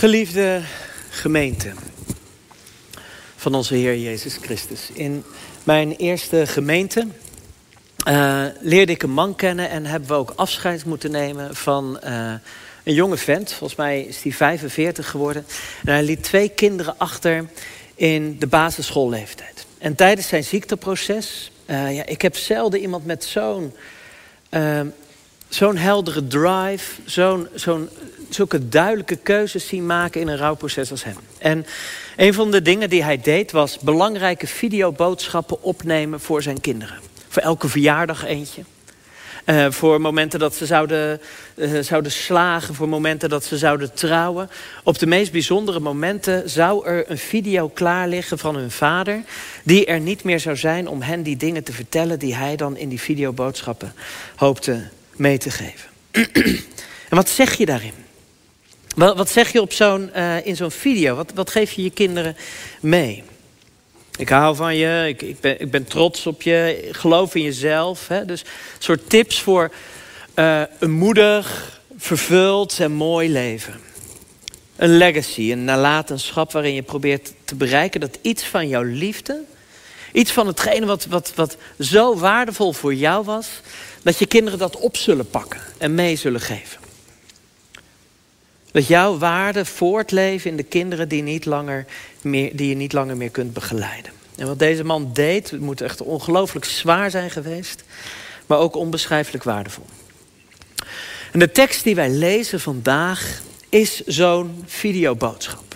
Geliefde gemeente van onze Heer Jezus Christus. In mijn eerste gemeente uh, leerde ik een man kennen en hebben we ook afscheid moeten nemen van uh, een jonge vent. Volgens mij is hij 45 geworden. En hij liet twee kinderen achter in de basisschoolleeftijd. En tijdens zijn ziekteproces, uh, ja, ik heb zelden iemand met zo'n zo'n heldere drive, zo'n zo'n zulke duidelijke keuzes zien maken in een rouwproces als hem. En een van de dingen die hij deed was belangrijke videoboodschappen opnemen voor zijn kinderen. Voor elke verjaardag eentje. Uh, voor momenten dat ze zouden, uh, zouden slagen, voor momenten dat ze zouden trouwen. Op de meest bijzondere momenten zou er een video klaar liggen van hun vader, die er niet meer zou zijn om hen die dingen te vertellen die hij dan in die videoboodschappen hoopte mee te geven. en wat zeg je daarin? Wat, zeg je op zo'n, uh, in zo'n video? Wat, wat geef je je kinderen mee? Ik hou van je, ik, ik, ben, ik ben trots op je, geloof in jezelf. Hè? Dus een soort tips voor uh, een moedig, vervuld en mooi leven. Een legacy, een nalatenschap waarin je probeert te bereiken dat iets van jouw liefde, iets van hetgene wat, wat, wat zo waardevol voor jou was, dat je kinderen dat op zullen pakken en mee zullen geven. Dat jouw waarde voortleven in de kinderen die, niet langer meer, die je niet langer meer kunt begeleiden. En wat deze man deed, moet echt ongelooflijk zwaar zijn geweest, maar ook onbeschrijfelijk waardevol. En de tekst die wij lezen vandaag is zo'n videoboodschap.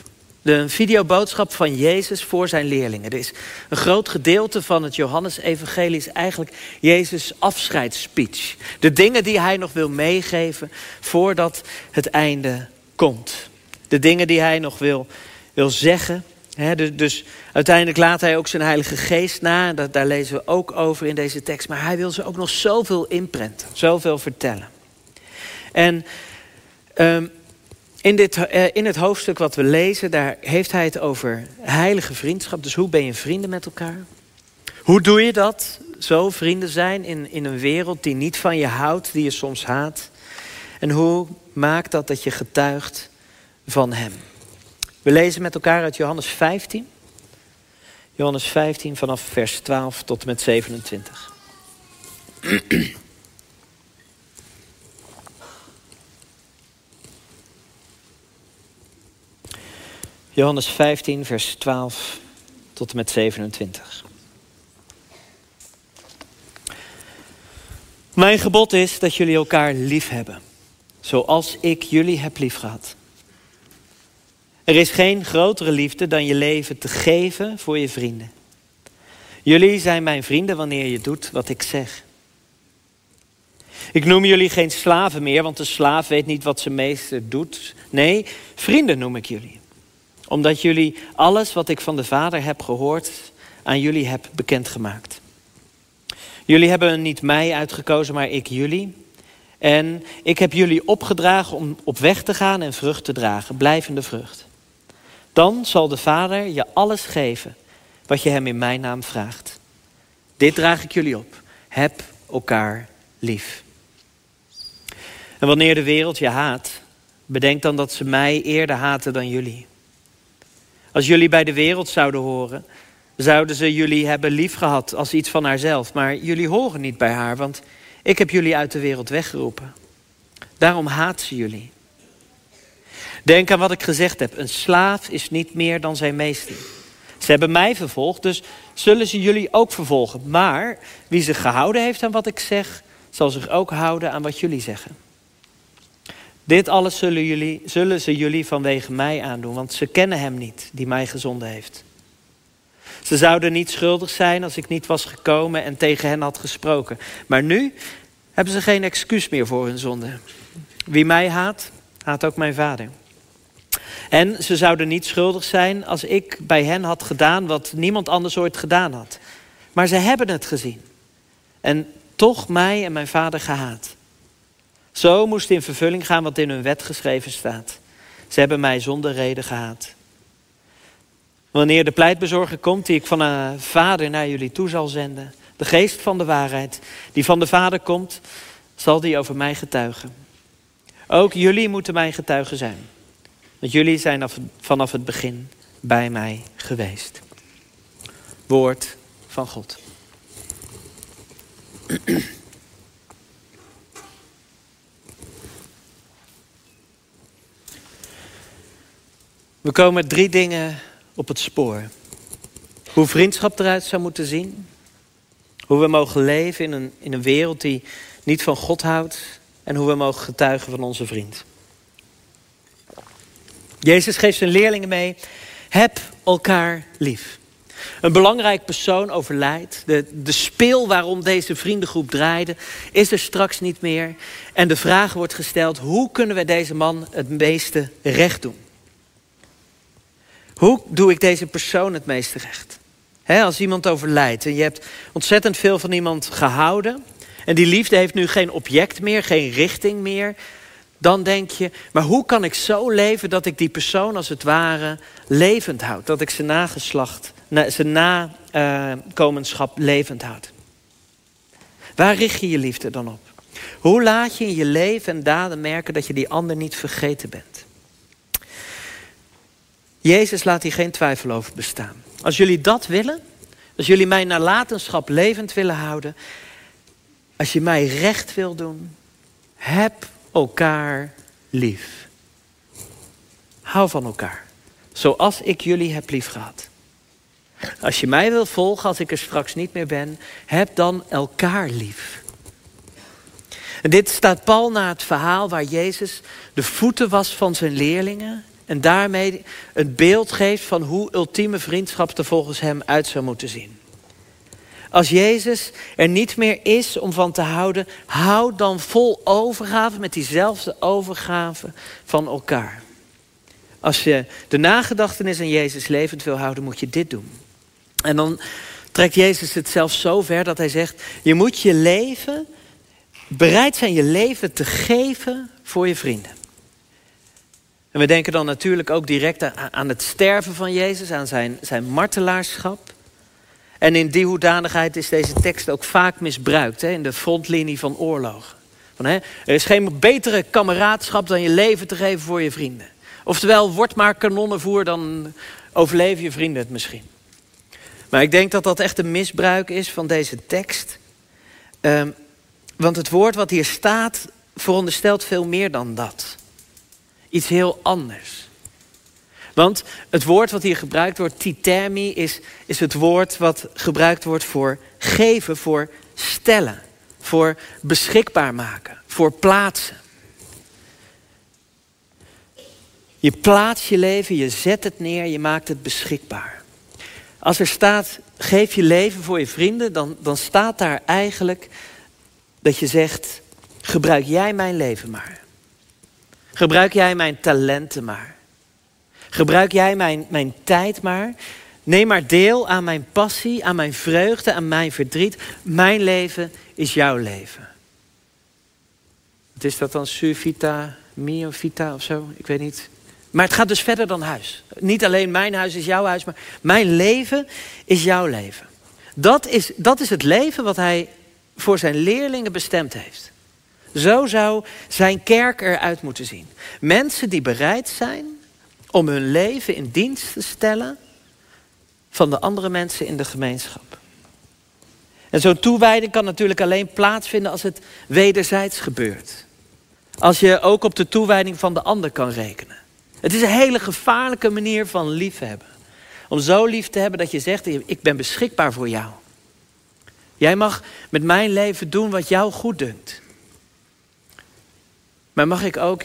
De videoboodschap van Jezus voor zijn leerlingen. Er is een groot gedeelte van het Johannes-evangelie is eigenlijk Jezus' afscheidsspeech. De dingen die hij nog wil meegeven voordat het einde komt. De dingen die hij nog wil, wil zeggen. dus, uiteindelijk laat hij ook zijn Heilige Geest na. Dat, daar lezen we ook over in deze tekst. Maar hij wil ze ook nog zoveel inprenten, zoveel vertellen. En um, in, dit, uh, in het hoofdstuk wat we lezen, daar heeft hij het over heilige vriendschap. Dus hoe ben je vrienden met elkaar? Hoe doe je dat? Zo vrienden zijn in, in een wereld die niet van je houdt, die je soms haat. En hoe maakt dat dat je getuigt van Hem? We lezen met elkaar uit Johannes 15. Johannes 15 vanaf vers 12 tot en met 27. Johannes 15, vers 12 tot en met 27. Mijn gebod is dat jullie elkaar lief hebben, zoals ik jullie heb lief gehad. Er is geen grotere liefde dan je leven te geven voor je vrienden. Jullie zijn mijn vrienden wanneer je doet wat ik zeg. Ik noem jullie geen slaven meer, want de slaaf weet niet wat zijn meester doet. Nee, vrienden noem ik jullie omdat jullie alles wat ik van de Vader heb gehoord aan jullie heb bekendgemaakt. Jullie hebben niet mij uitgekozen, maar ik jullie. En ik heb jullie opgedragen om op weg te gaan en vrucht te dragen, blijvende vrucht. Dan zal de Vader je alles geven wat je hem in mijn naam vraagt. Dit draag ik jullie op. Heb elkaar lief. En wanneer de wereld je haat, bedenk dan dat ze mij eerder haten dan jullie. Als jullie bij de wereld zouden horen, zouden ze jullie hebben liefgehad als iets van haarzelf. Maar jullie horen niet bij haar, want ik heb jullie uit de wereld weggeroepen. Daarom haat ze jullie. Denk aan wat ik gezegd heb. Een slaaf is niet meer dan zijn meester. Ze hebben mij vervolgd, dus zullen ze jullie ook vervolgen. Maar wie zich gehouden heeft aan wat ik zeg, zal zich ook houden aan wat jullie zeggen. Dit alles zullen, jullie, zullen ze jullie vanwege mij aandoen, want ze kennen hem niet die mij gezonden heeft. Ze zouden niet schuldig zijn als ik niet was gekomen en tegen hen had gesproken. Maar nu hebben ze geen excuus meer voor hun zonde. Wie mij haat, haat ook mijn vader. En ze zouden niet schuldig zijn als ik bij hen had gedaan wat niemand anders ooit gedaan had. Maar ze hebben het gezien. En toch mij en mijn vader gehaat. Zo moest in vervulling gaan wat in hun wet geschreven staat. Ze hebben mij zonder reden gehaat. Wanneer de pleitbezorger komt die ik van een vader naar jullie toe zal zenden, de geest van de waarheid die van de vader komt, zal die over mij getuigen. Ook jullie moeten mijn getuigen zijn. Want jullie zijn vanaf het begin bij mij geweest. Woord van God. We komen drie dingen op het spoor. Hoe vriendschap eruit zou moeten zien. Hoe we mogen leven in een, in een wereld die niet van God houdt. En hoe we mogen getuigen van onze vriend. Jezus geeft zijn leerlingen mee. Heb elkaar lief. Een belangrijk persoon overlijdt. De, de speel waarom deze vriendengroep draaide, is er straks niet meer. En de vraag wordt gesteld: hoe kunnen we deze man het meeste recht doen? Hoe doe ik deze persoon het meeste recht? als iemand overlijdt en je hebt ontzettend veel van iemand gehouden. En die liefde heeft nu geen object meer, geen richting meer. Dan denk je, maar hoe kan ik zo leven dat ik die persoon als het ware levend houd? Dat ik zijn nageslacht, zijn nakomenschap levend houd. Waar richt je je liefde dan op? Hoe laat je in je leven en daden merken dat je die ander niet vergeten bent? Jezus laat hier geen twijfel over bestaan. Als jullie dat willen, als jullie mijn nalatenschap levend willen houden, als je mij recht wil doen, heb elkaar lief. Hou van elkaar, zoals ik jullie heb lief gehad. Als je mij wil volgen als ik er straks niet meer ben, heb dan elkaar lief. En dit staat pal na het verhaal waar Jezus de voeten was van zijn leerlingen en daarmee een beeld geeft van hoe ultieme vriendschap er volgens hem uit zou moeten zien. Als Jezus er niet meer is om van te houden, houd dan vol overgave met diezelfde overgave van elkaar. Als je de nagedachtenis aan Jezus levend wil houden, moet je dit doen. En dan trekt Jezus het zelfs zo ver dat hij zegt: Je moet je leven, bereid zijn je leven te geven voor je vrienden. En we denken dan natuurlijk ook direct aan het sterven van Jezus, aan zijn, zijn martelaarschap. En in die hoedanigheid is deze tekst ook vaak misbruikt hè, in de frontlinie van oorlogen. Van, hè, er is geen betere kameraadschap dan je leven te geven voor je vrienden. Oftewel, word maar kanonnenvoer, dan overleven je vrienden het misschien. Maar ik denk dat dat echt een misbruik is van deze tekst. Um, want het woord wat hier staat veronderstelt veel meer dan dat iets heel anders. Want het woord wat hier gebruikt wordt, titermi, is, is het woord wat gebruikt wordt voor geven, voor stellen, voor beschikbaar maken, voor plaatsen. Je plaatst je leven, je zet het neer, je maakt het beschikbaar. Als er staat, geef je leven voor je vrienden, dan, dan staat daar eigenlijk dat je zegt, gebruik jij mijn leven maar. Gebruik jij mijn talenten maar. Gebruik jij mijn, mijn tijd maar. Neem maar deel aan mijn passie, aan mijn vreugde, aan mijn verdriet. Mijn leven is jouw leven. Wat is dat dan? Su vita, mio vita of zo? Ik weet niet. Maar het gaat dus verder dan huis. Niet alleen mijn huis is jouw huis, maar mijn leven is jouw leven. Dat is, dat is het leven wat hij voor zijn leerlingen bestemd heeft. Zo zou zijn kerk eruit moeten zien. Mensen die bereid zijn om hun leven in dienst te stellen van de andere mensen in de gemeenschap. En zo'n toewijding kan natuurlijk alleen plaatsvinden als het wederzijds gebeurt. Als je ook op de toewijding van de ander kan rekenen. Het is een hele gevaarlijke manier van liefhebben. Om zo lief te hebben dat je zegt, ik ben beschikbaar voor jou. Jij mag met mijn leven doen wat jou goed dunkt. Maar mag ik ook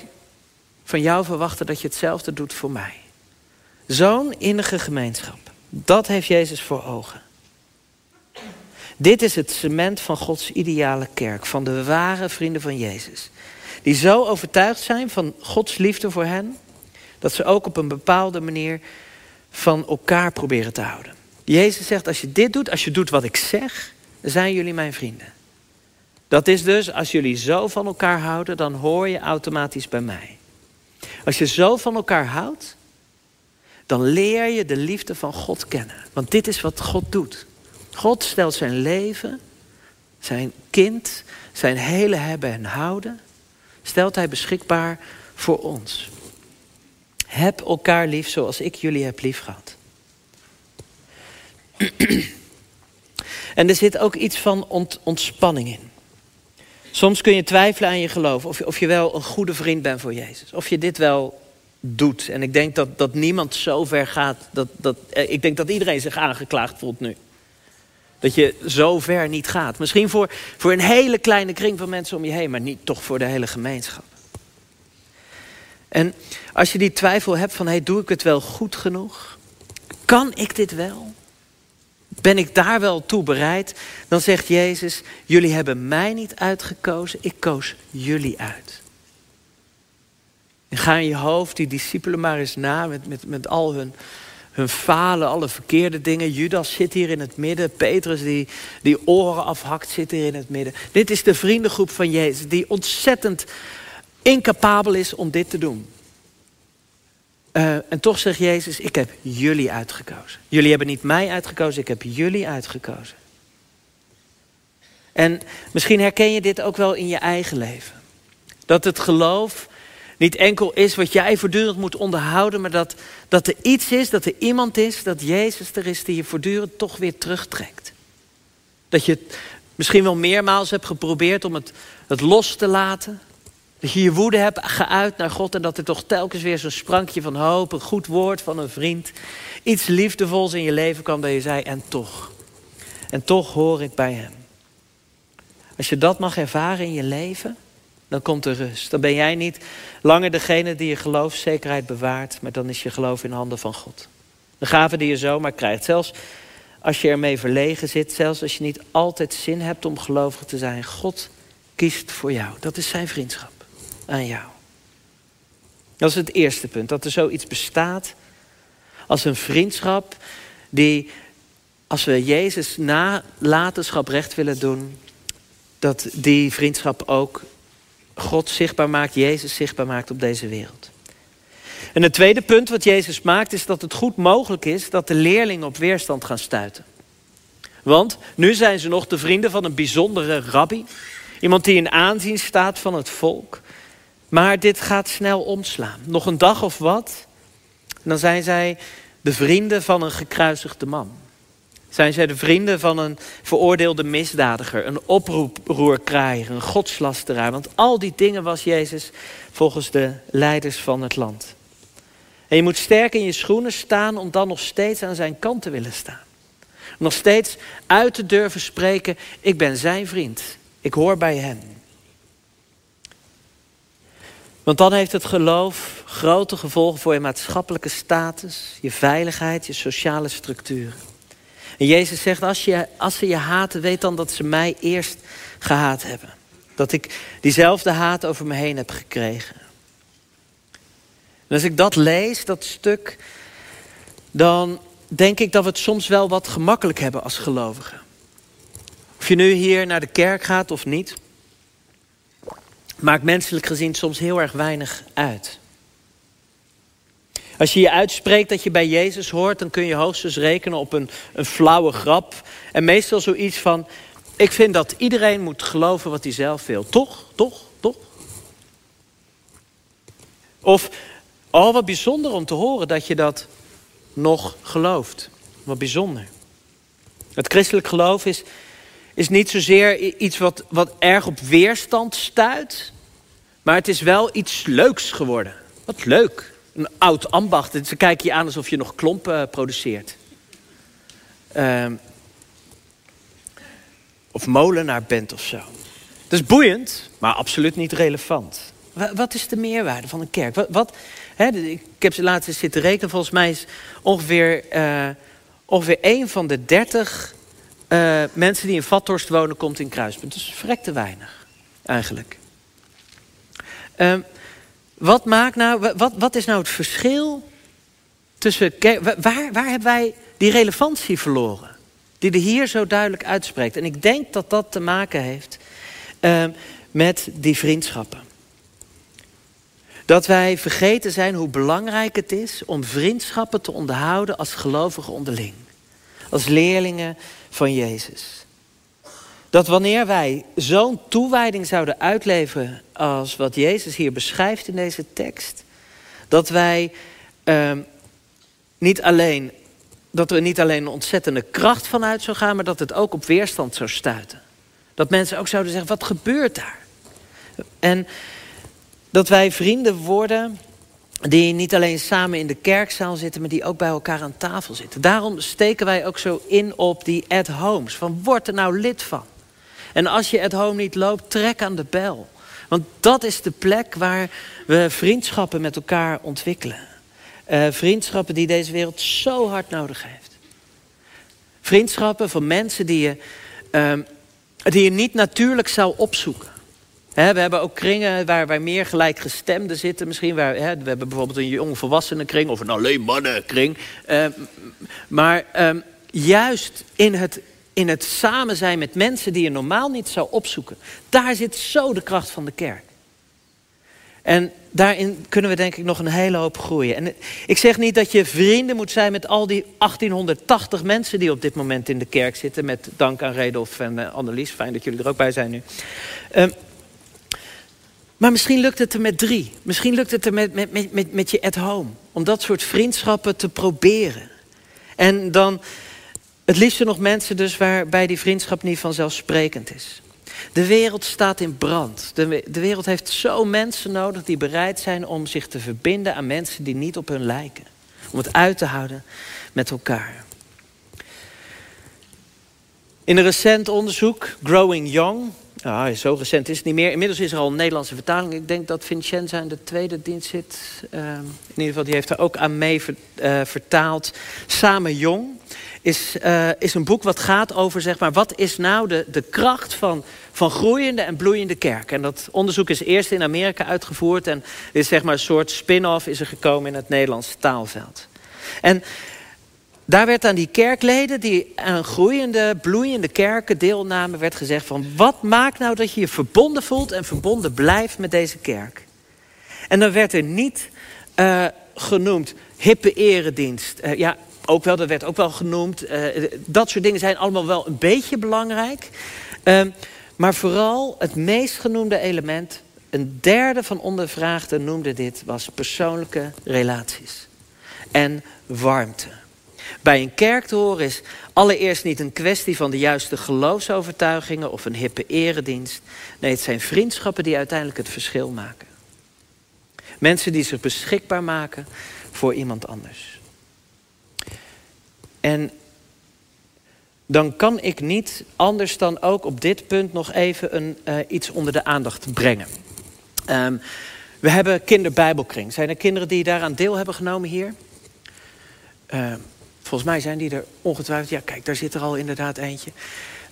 van jou verwachten dat je hetzelfde doet voor mij? Zo'n innige gemeenschap. Dat heeft Jezus voor ogen. Dit is het cement van Gods ideale kerk, van de ware vrienden van Jezus. Die zo overtuigd zijn van Gods liefde voor hen, dat ze ook op een bepaalde manier van elkaar proberen te houden. Jezus zegt, als je dit doet, als je doet wat ik zeg, zijn jullie mijn vrienden. Dat is dus, als jullie zo van elkaar houden, dan hoor je automatisch bij mij. Als je zo van elkaar houdt, dan leer je de liefde van God kennen. Want dit is wat God doet. God stelt zijn leven, zijn kind, zijn hele hebben en houden, stelt hij beschikbaar voor ons. heb elkaar lief zoals ik jullie heb lief gehad. en er zit ook iets van ontspanning in. Soms kun je twijfelen aan je geloof. Of je, of je wel een goede vriend bent voor Jezus. Of je dit wel doet. En ik denk dat, dat niemand zo ver gaat. Dat, dat, eh, ik denk dat iedereen zich aangeklaagd voelt nu. Dat je zo ver niet gaat. Misschien voor, voor een hele kleine kring van mensen om je heen. Maar niet toch voor de hele gemeenschap. En als je die twijfel hebt van, hey, doe ik het wel goed genoeg? Kan ik dit wel? Ben ik daar wel toe bereid? Dan zegt Jezus, jullie hebben mij niet uitgekozen, ik koos jullie uit. En ga in je hoofd die discipelen maar eens na met, met, met al hun, hun falen, alle verkeerde dingen. Judas zit hier in het midden. Petrus die, die oren afhakt zit hier in het midden. Dit is de vriendengroep van Jezus die ontzettend incapabel is om dit te doen. Uh, en toch zegt Jezus, ik heb jullie uitgekozen. Jullie hebben niet mij uitgekozen, ik heb jullie uitgekozen. En misschien herken je dit ook wel in je eigen leven. Dat het geloof niet enkel is wat jij voortdurend moet onderhouden, maar dat, dat er iets is, dat er iemand is, dat Jezus er is die je voortdurend toch weer terugtrekt. Dat je het misschien wel meermaals hebt geprobeerd om het, het los te laten. Dat je je woede hebt geuit naar God en dat er toch telkens weer zo'n sprankje van hoop, een goed woord van een vriend, iets liefdevols in je leven kwam dat je zei, en toch, en toch hoor ik bij Hem. Als je dat mag ervaren in je leven, dan komt er rust. Dan ben jij niet langer degene die je geloofszekerheid bewaart, maar dan is je geloof in handen van God. De gave die je zomaar krijgt, zelfs als je ermee verlegen zit, zelfs als je niet altijd zin hebt om gelovig te zijn, God kiest voor jou. Dat is zijn vriendschap aan jou. Dat is het eerste punt, dat er zoiets bestaat als een vriendschap die, als we Jezus nalatenschap recht willen doen, dat die vriendschap ook God zichtbaar maakt, Jezus zichtbaar maakt op deze wereld. En het tweede punt wat Jezus maakt is dat het goed mogelijk is dat de leerlingen op weerstand gaan stuiten. Want nu zijn ze nog de vrienden van een bijzondere rabbi, iemand die in aanzien staat van het volk. Maar dit gaat snel omslaan. Nog een dag of wat, dan zijn zij de vrienden van een gekruisigde man. Zijn zij de vrienden van een veroordeelde misdadiger, een oproerkraaier, een godslasteraar? Want al die dingen was Jezus volgens de leiders van het land. En je moet sterk in je schoenen staan om dan nog steeds aan zijn kant te willen staan. Nog steeds uit te durven spreken, ik ben zijn vriend. Ik hoor bij hem. Want dan heeft het geloof grote gevolgen voor je maatschappelijke status, je veiligheid, je sociale structuren. En Jezus zegt, als, je, als ze je haten, weet dan dat ze mij eerst gehaat hebben. Dat ik diezelfde haat over me heen heb gekregen. En als ik dat lees, dat stuk, dan denk ik dat we het soms wel wat gemakkelijk hebben als gelovigen. Of je nu hier naar de kerk gaat of niet, maakt menselijk gezien soms heel erg weinig uit. Als je je uitspreekt dat je bij Jezus hoort, dan kun je hoogstens rekenen op een, een flauwe grap. En meestal zoiets van, ik vind dat iedereen moet geloven wat hij zelf wil. Toch, toch, toch? Of, oh wat bijzonder om te horen dat je dat nog gelooft. Wat bijzonder. Het christelijk geloof is, is niet zozeer iets wat, wat erg op weerstand stuit. Maar het is wel iets leuks geworden. Wat leuk een oud ambacht. Ze kijken je aan alsof je nog klompen eh, produceert. Uh, of molenaar bent of zo. Dat is boeiend, maar absoluut niet relevant. Wat is de meerwaarde van een kerk? Wat, wat hè, ik heb ze laten zitten rekenen. Volgens mij is ongeveer, uh, ongeveer één van de dertig uh, mensen die in Vathorst wonen... komt in Kruispunt. Dus vrek te weinig, eigenlijk. Uh, wat, maakt nou, wat, wat is nou het verschil tussen. Waar, waar hebben wij die relevantie verloren? Die er hier zo duidelijk uitspreekt. En ik denk dat dat te maken heeft uh, met die vriendschappen. Dat wij vergeten zijn hoe belangrijk het is om vriendschappen te onderhouden als gelovigen onderling. Als leerlingen van Jezus. Dat wanneer wij zo'n toewijding zouden uitleveren als wat Jezus hier beschrijft in deze tekst, dat wij ehm, niet alleen, dat er niet alleen een ontzettende kracht vanuit zou gaan, maar dat het ook op weerstand zou stuiten. Dat mensen ook zouden zeggen: wat gebeurt daar? En dat wij vrienden worden die niet alleen samen in de kerkzaal zitten, maar die ook bij elkaar aan tafel zitten. Daarom steken wij ook zo in op die at-homes. Van word er nou lid van. En als je at-home niet loopt, trek aan de bel. Want dat is de plek waar we vriendschappen met elkaar ontwikkelen. Uh, vriendschappen die deze wereld zo hard nodig heeft. Vriendschappen van mensen die je, uh, die je niet natuurlijk zou opzoeken we hebben ook kringen waar, waar meer gelijkgestemden zitten. Misschien waar, we hebben bijvoorbeeld een jongvolwassenen kring of een alleen mannenkring. Uh, maar ehm, juist in het, in het samen zijn met mensen die je normaal niet zou opzoeken. Daar zit zo de kracht van de kerk. En daarin kunnen we denk ik nog een hele hoop groeien. En ik zeg niet dat je vrienden moet zijn met al die 1880 mensen die op dit moment in de kerk zitten. Met dank aan Redolf en uh, Annelies. Fijn dat jullie er ook bij zijn nu. Uh, maar misschien lukt het er met drie. Misschien lukt het er met, met, met, met je at home. Om dat soort vriendschappen te proberen. En dan het liefste nog mensen dus waarbij die vriendschap niet vanzelfsprekend is. De wereld staat in brand. De, de wereld heeft zo mensen nodig die bereid zijn om zich te verbinden aan mensen die niet op hun lijken. Om het uit te houden met elkaar. In een recent onderzoek, Growing Young, ja, zo recent is het niet meer. Inmiddels is er al een Nederlandse vertaling. Ik denk dat Vincenza in de tweede dienst zit. Ehm, in ieder geval, die heeft er ook aan mee eh, vertaald. Samen Jong is, uh, is een boek wat gaat over, zeg maar, wat is nou de, de kracht van, van groeiende en bloeiende kerk. En dat onderzoek is eerst in Amerika uitgevoerd. En is zeg maar een soort spin-off is er gekomen in het Nederlandse taalveld. En daar werd aan die kerkleden die aan groeiende, bloeiende kerken deelnamen, werd gezegd van wat maakt nou dat je je verbonden voelt en verbonden blijft met deze kerk? En dan werd er niet uh, genoemd hippe eredienst. Uh, ja, ook wel, dat werd ook wel genoemd. Uh, dat soort dingen zijn allemaal wel een beetje belangrijk. Ehm, maar vooral het meest genoemde element, een derde van ondervraagden noemde dit, was persoonlijke relaties. En warmte. Bij een kerk te horen is allereerst niet een kwestie van de juiste geloofsovertuigingen of een hippe eredienst. Nee, het zijn vriendschappen die uiteindelijk het verschil maken. Mensen die zich beschikbaar maken voor iemand anders. En dan kan ik niet anders dan ook op dit punt nog even een, uh, iets onder de aandacht brengen. Um, we hebben kinderbijbelkring. Zijn er kinderen die daaraan deel hebben genomen hier? Uh, Volgens mij zijn die er ongetwijfeld. Ja, kijk, daar zit er al inderdaad eentje.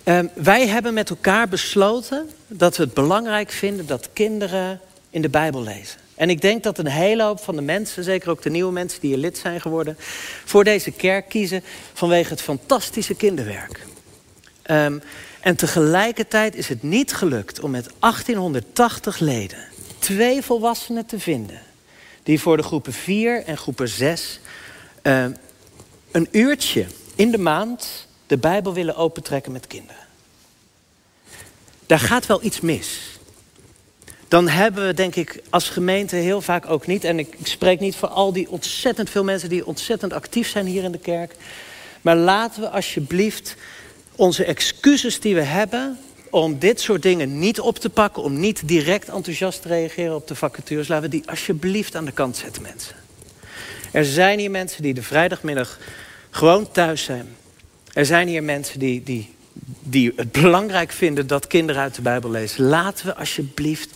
Uh, wij hebben met elkaar besloten dat we het belangrijk vinden dat kinderen in de Bijbel lezen. En ik denk dat een hele hoop van de mensen, zeker ook de nieuwe mensen die hier lid zijn geworden, voor deze kerk kiezen vanwege het fantastische kinderwerk. Um, en tegelijkertijd is het niet gelukt om met 1880 leden twee volwassenen te vinden die voor de groepen 4 en groepen 6 uh, een uurtje in de maand de Bijbel willen opentrekken met kinderen. Daar gaat wel iets mis. Dan hebben we, denk ik, als gemeente heel vaak ook niet. En ik, spreek niet voor al die ontzettend veel mensen die ontzettend actief zijn hier in de kerk. Maar laten we alsjeblieft onze excuses die we hebben om dit soort dingen niet op te pakken, om niet direct enthousiast te reageren op de vacatures, laten we die alsjeblieft aan de kant zetten, mensen. Er zijn hier mensen die de vrijdagmiddag gewoon thuis zijn. Er zijn hier mensen die, die, die het belangrijk vinden dat kinderen uit de Bijbel lezen. Laten we alsjeblieft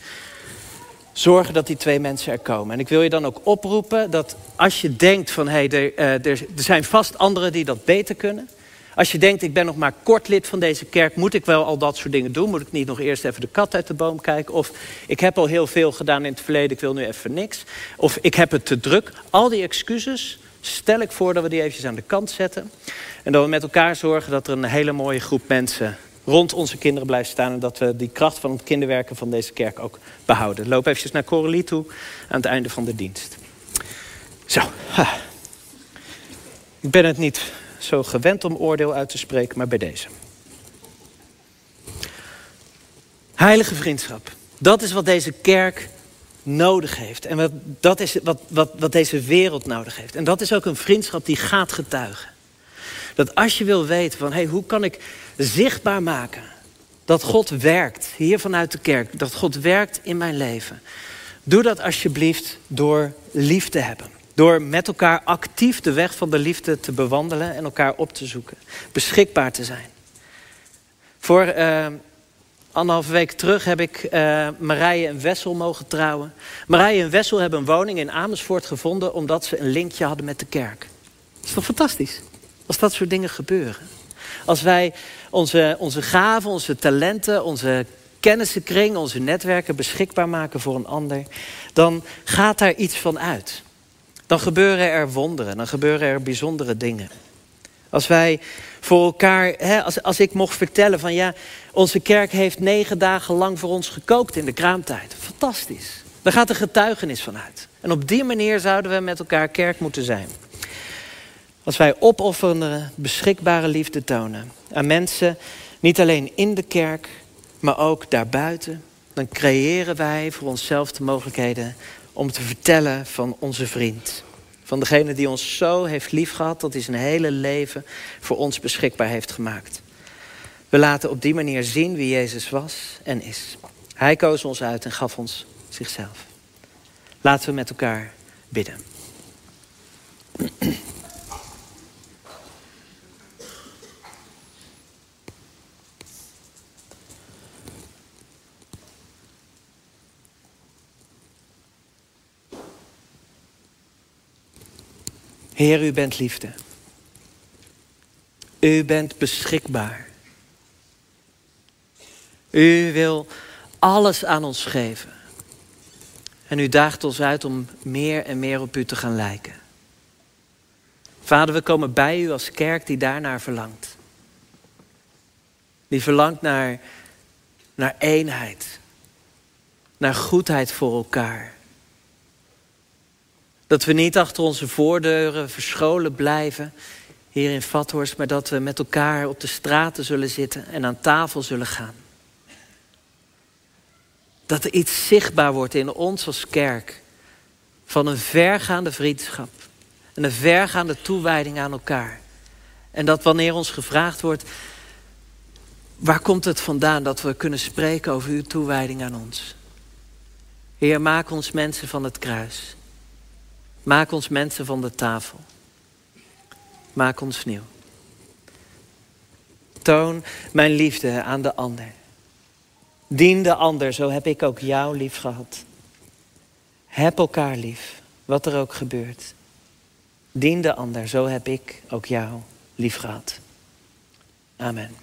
zorgen dat die twee mensen er komen. En ik wil je dan ook oproepen dat als je denkt van hé, hey, eh, er, er zijn vast anderen die dat beter kunnen. Als je denkt, ik ben nog maar kort lid van deze kerk, moet ik wel al dat soort dingen doen? Moet ik niet nog eerst even de kat uit de boom kijken? Of ik heb al heel veel gedaan in het verleden, ik wil nu even niks. Of ik heb het te druk. Al die excuses stel ik voor dat we die eventjes aan de kant zetten. En dat we met elkaar zorgen dat er een hele mooie groep mensen rond onze kinderen blijft staan. En dat we die kracht van het kinderwerken van deze kerk ook behouden. Loop eventjes naar Coralie toe aan het einde van de dienst. Zo. Ik ben het niet zo gewend om oordeel uit te spreken, maar bij deze. Heilige vriendschap. Dat is wat deze kerk nodig heeft. En wat, dat is wat, wat, wat deze wereld nodig heeft. En dat is ook een vriendschap die gaat getuigen. Dat als je wil weten van hey, hoe kan ik zichtbaar maken dat God werkt hier vanuit de kerk, dat God werkt in mijn leven. Doe dat alsjeblieft door lief te hebben. Door met elkaar actief de weg van de liefde te bewandelen en elkaar op te zoeken. Beschikbaar te zijn. Voor uh, anderhalve week terug heb ik uh, Marije en Wessel mogen trouwen. Marije en Wessel hebben een woning in Amersfoort gevonden omdat ze een linkje hadden met de kerk. Dat is toch fantastisch? Als dat soort dingen gebeuren. Als wij onze, onze gaven, onze talenten, onze kennissenkring, onze netwerken beschikbaar maken voor een ander, dan gaat daar iets van uit. Dan gebeuren er wonderen, dan gebeuren er bijzondere dingen. Als wij voor elkaar, hè, als, als ik mocht vertellen van ja, onze kerk heeft negen dagen lang voor ons gekookt in de kraamtijd. Fantastisch. Daar gaat een getuigenis van uit. En op die manier zouden we met elkaar kerk moeten zijn. Als wij opofferende, beschikbare liefde tonen aan mensen, niet alleen in de kerk, maar ook daarbuiten, dan creëren wij voor onszelf de mogelijkheden om te vertellen van onze vriend. Van degene die ons zo heeft liefgehad, dat hij zijn hele leven voor ons beschikbaar heeft gemaakt. We laten op die manier zien wie Jezus was en is. Hij koos ons uit en gaf ons zichzelf. Laten we met elkaar bidden. Heer, u bent liefde. U bent beschikbaar. U wil alles aan ons geven. En u daagt ons uit om meer en meer op u te gaan lijken. Vader, we komen bij u als kerk die daarnaar verlangt. Die verlangt naar, naar eenheid. Naar goedheid voor elkaar. Dat we niet achter onze voordeuren verscholen blijven hier in Vathorst, maar dat we met elkaar op de straten zullen zitten en aan tafel zullen gaan. Dat er iets zichtbaar wordt in ons als kerk van een vergaande vriendschap en een vergaande toewijding aan elkaar. En dat wanneer ons gevraagd wordt, waar komt het vandaan dat we kunnen spreken over uw toewijding aan ons? Heer, maak ons mensen van het kruis. Maak ons mensen van de tafel. Maak ons nieuw. Toon mijn liefde aan de ander. Dien de ander, zo heb ik ook jou lief gehad. Heb elkaar lief, wat er ook gebeurt. Dien de ander, zo heb ik ook jou lief gehad. Amen.